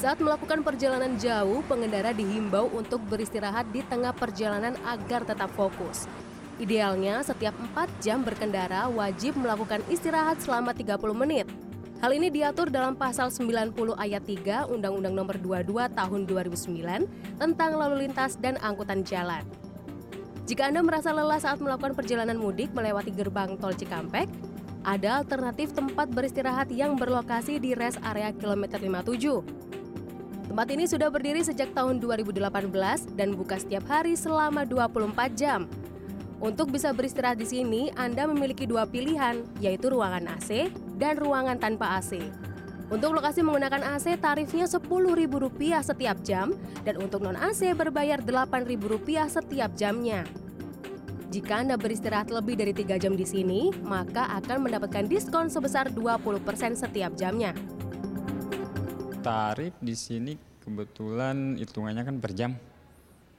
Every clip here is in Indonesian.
Saat melakukan perjalanan jauh, pengendara dihimbau untuk beristirahat di tengah perjalanan agar tetap fokus. Idealnya, setiap 4 jam berkendara wajib melakukan istirahat selama 30 menit. Hal ini diatur dalam pasal 90 ayat 3 Undang-Undang Nomor 22 Tahun 2009 tentang lalu lintas dan angkutan jalan. Jika Anda merasa lelah saat melakukan perjalanan mudik melewati gerbang tol Cikampek, ada alternatif tempat beristirahat yang berlokasi di rest area kilometer 57. Tempat ini sudah berdiri sejak tahun 2018 dan buka setiap hari selama 24 jam. Untuk bisa beristirahat di sini, Anda memiliki dua pilihan, yaitu ruangan AC dan ruangan tanpa AC. Untuk lokasi menggunakan AC, tarifnya Rp10.000 setiap jam, dan untuk non-AC berbayar Rp8.000 setiap jamnya. Jika Anda beristirahat lebih dari 3 jam di sini, maka akan mendapatkan diskon sebesar 20% setiap jamnya tarif di sini kebetulan hitungannya kan per jam.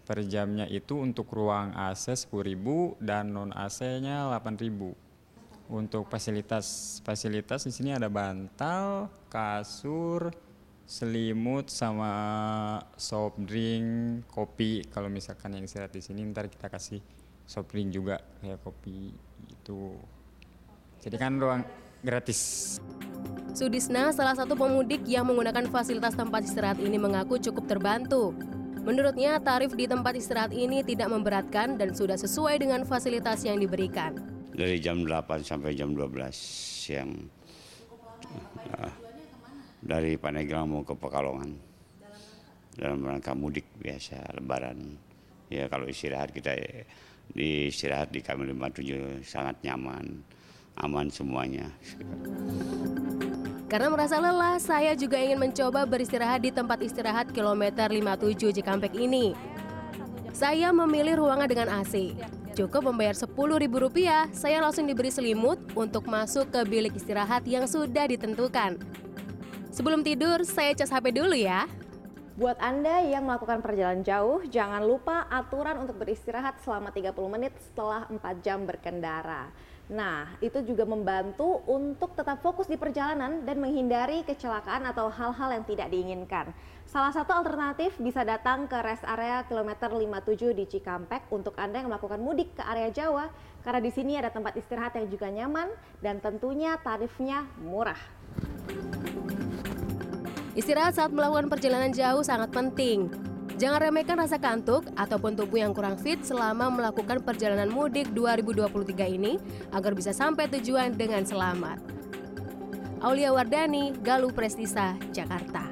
Per jamnya itu untuk ruang AC 10.000 dan non AC-nya 8.000. Untuk fasilitas fasilitas di sini ada bantal, kasur, selimut sama soft drink, kopi. Kalau misalkan yang istirahat di sini ntar kita kasih soft drink juga kayak kopi itu. Jadi kan ruang gratis. Sudisna, salah satu pemudik yang menggunakan fasilitas tempat istirahat ini mengaku cukup terbantu. Menurutnya, tarif di tempat istirahat ini tidak memberatkan dan sudah sesuai dengan fasilitas yang diberikan. Dari jam 8 sampai jam 12 siang. Uh, dari Paneglang mau ke Pekalongan. Dalam rangka mudik biasa, lebaran. Ya kalau istirahat kita di istirahat di kami 57 sangat nyaman, aman semuanya. Karena merasa lelah, saya juga ingin mencoba beristirahat di tempat istirahat kilometer 57 Cikampek ini. Saya memilih ruangan dengan AC. Cukup membayar Rp10.000, saya langsung diberi selimut untuk masuk ke bilik istirahat yang sudah ditentukan. Sebelum tidur, saya cas HP dulu ya. Buat Anda yang melakukan perjalanan jauh, jangan lupa aturan untuk beristirahat selama 30 menit setelah 4 jam berkendara. Nah, itu juga membantu untuk tetap fokus di perjalanan dan menghindari kecelakaan atau hal-hal yang tidak diinginkan. Salah satu alternatif bisa datang ke rest area kilometer 57 di Cikampek untuk Anda yang melakukan mudik ke area Jawa karena di sini ada tempat istirahat yang juga nyaman dan tentunya tarifnya murah. Istirahat saat melakukan perjalanan jauh sangat penting. Jangan remehkan rasa kantuk ataupun tubuh yang kurang fit selama melakukan perjalanan mudik 2023 ini agar bisa sampai tujuan dengan selamat. Aulia Wardani, Galuh Prestisa, Jakarta.